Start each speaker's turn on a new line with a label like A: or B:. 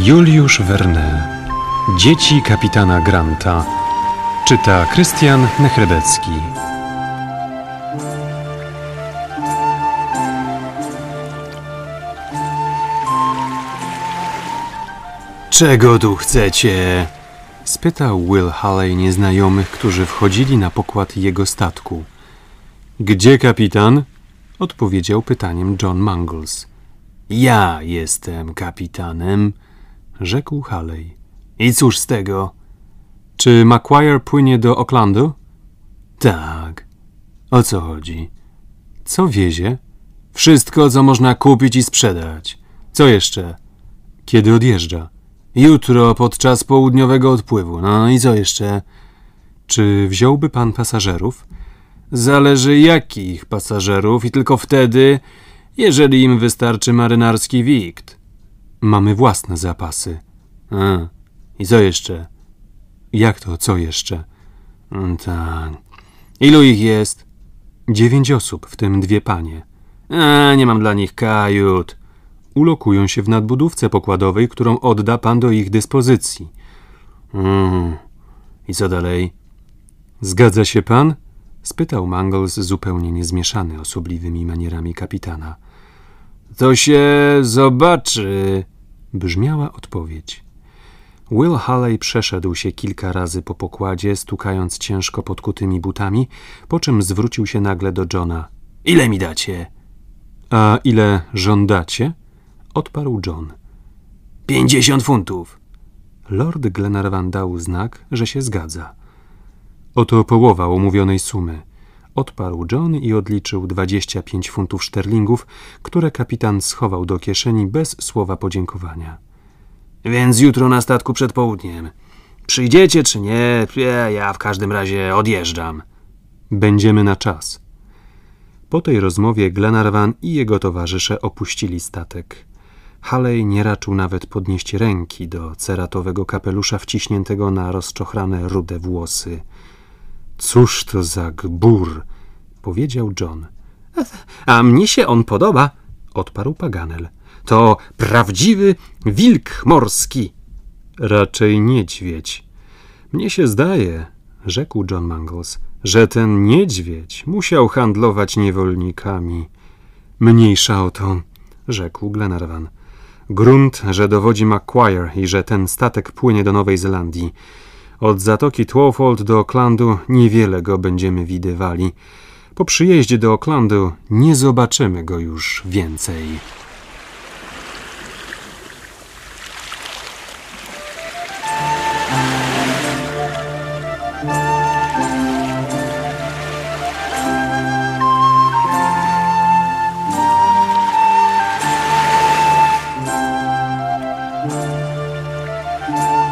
A: Juliusz Verne Dzieci kapitana Granta Czyta Krystian Nechrebecki
B: Czego tu chcecie? spytał Will Halley nieznajomych, którzy wchodzili na pokład jego statku. Gdzie kapitan? odpowiedział pytaniem John Mangles. Ja jestem kapitanem, rzekł Halley. I cóż z tego? Czy Macquarie płynie do Aucklandu? Tak. O co chodzi? Co wiezie? Wszystko, co można kupić i sprzedać. Co jeszcze? Kiedy odjeżdża? Jutro podczas południowego odpływu. No i co jeszcze? Czy wziąłby pan pasażerów? Zależy jakich pasażerów i tylko wtedy, jeżeli im wystarczy marynarski wikt. Mamy własne zapasy. A, i co jeszcze? Jak to, co jeszcze? Mm, Tak. Ilu ich jest? Dziewięć osób, w tym dwie panie. A, nie mam dla nich kajut. Ulokują się w nadbudówce pokładowej, którą odda pan do ich dyspozycji. Mm. I co dalej? Zgadza się pan? spytał Mangles zupełnie niezmieszany osobliwymi manierami kapitana. To się zobaczy, brzmiała odpowiedź. Will Halley przeszedł się kilka razy po pokładzie, stukając ciężko podkutymi butami, po czym zwrócił się nagle do Johna. Ile mi dacie? A ile żądacie? Odparł John. Pięćdziesiąt funtów. Lord Glenarvan dał znak, że się zgadza. Oto połowa umówionej sumy. Odparł John i odliczył 25 funtów szterlingów, które kapitan schował do kieszeni bez słowa podziękowania. Więc jutro na statku przed południem. Przyjdziecie czy nie, ja, w każdym razie odjeżdżam. Będziemy na czas. Po tej rozmowie Glenarvan i jego towarzysze opuścili statek. Haley nie raczył nawet podnieść ręki do ceratowego kapelusza wciśniętego na rozczochrane rude włosy. Cóż to za gbur, powiedział John. A mnie się on podoba, odparł Paganel. To prawdziwy wilk morski. Raczej niedźwiedź. Mnie się zdaje, rzekł John Mangles, że ten niedźwiedź musiał handlować niewolnikami. Mniejsza o to, rzekł Glenarvan. Grunt, że dowodzi Macquarie i że ten statek płynie do Nowej Zelandii. Od zatoki Twofold do Oaklandu niewiele go będziemy widywali. Po przyjeździe do Oaklandu nie zobaczymy go już więcej. Thank